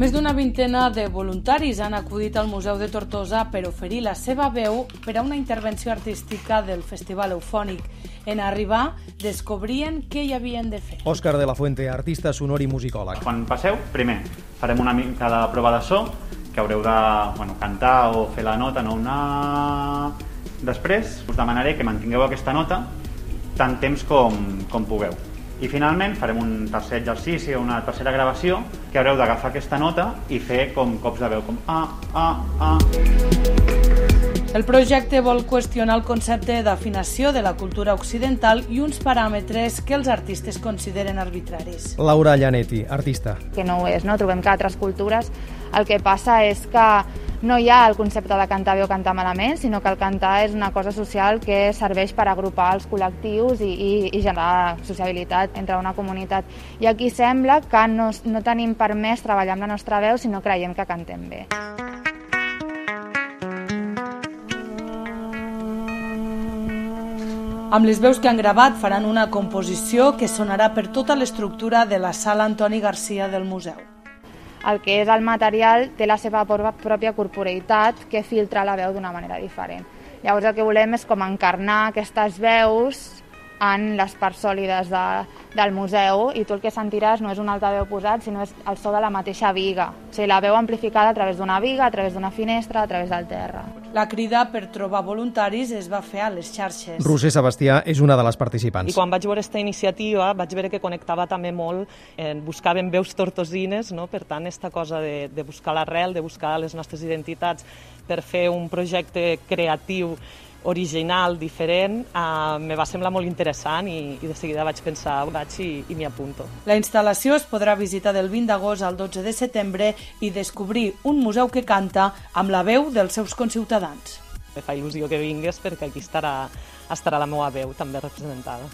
Més d'una vintena de voluntaris han acudit al Museu de Tortosa per oferir la seva veu per a una intervenció artística del Festival Eufònic. En arribar, descobrien què hi havien de fer. Òscar de la Fuente, artista sonor i musicòleg. Quan passeu, primer, farem una mica de prova de so, que haureu de bueno, cantar o fer la nota, no una... Després us demanaré que mantingueu aquesta nota tant temps com, com pugueu. I finalment farem un tercer exercici o una tercera gravació que haureu d'agafar aquesta nota i fer com cops de veu, com a, a, a. El projecte vol qüestionar el concepte d'afinació de la cultura occidental i uns paràmetres que els artistes consideren arbitraris. Laura Llanetti, artista. Que no ho és, no? Trobem que altres cultures el que passa és que no hi ha el concepte de cantar bé o cantar malament, sinó que el cantar és una cosa social que serveix per agrupar els col·lectius i, i, i generar sociabilitat entre una comunitat. I aquí sembla que no, no tenim permès treballar amb la nostra veu si no creiem que cantem bé. Amb les veus que han gravat faran una composició que sonarà per tota l'estructura de la sala Antoni Garcia del museu el que és el material té la seva pròpia corporeïtat que filtra la veu d'una manera diferent. Llavors el que volem és com encarnar aquestes veus en les parts sòlides de, del museu i tu el que sentiràs no és un altaveu posat, sinó és el so de la mateixa viga. O sigui, la veu amplificada a través d'una viga, a través d'una finestra, a través del terra. La crida per trobar voluntaris es va fer a les xarxes. Roser Sebastià és una de les participants. I quan vaig veure aquesta iniciativa vaig veure que connectava també molt, eh, buscaven veus tortosines, no? per tant, aquesta cosa de, de buscar l'arrel, de buscar les nostres identitats per fer un projecte creatiu original, diferent, eh, me va semblar molt interessant i, i de seguida vaig pensar, vaig i, i m'hi apunto. La instal·lació es podrà visitar del 20 d'agost al 12 de setembre i descobrir un museu que canta amb la veu dels seus conciutadans. Me fa il·lusió que vingues perquè aquí estarà, estarà la meva veu també representada.